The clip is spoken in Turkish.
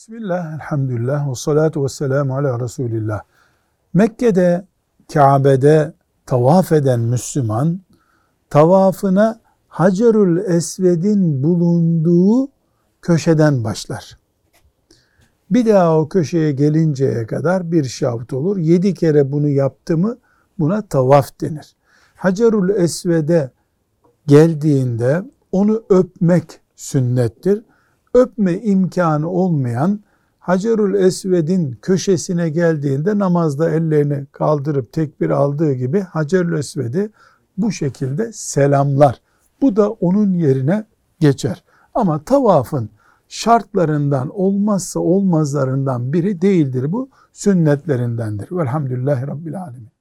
Bismillah, elhamdülillah, ve salatu ve selamu ala Resulillah. Mekke'de, Kabe'de tavaf eden Müslüman, tavafına Hacerül Esved'in bulunduğu köşeden başlar. Bir daha o köşeye gelinceye kadar bir şavt olur. Yedi kere bunu yaptı mı buna tavaf denir. Hacerül Esved'e geldiğinde onu öpmek sünnettir. Öpme imkanı olmayan Hacerül Esved'in köşesine geldiğinde namazda ellerini kaldırıp tekbir aldığı gibi Hacerül Esved'i bu şekilde selamlar. Bu da onun yerine geçer. Ama tavafın şartlarından olmazsa olmazlarından biri değildir bu. Sünnetlerindendir. Velhamdülillahi Rabbil Alemin.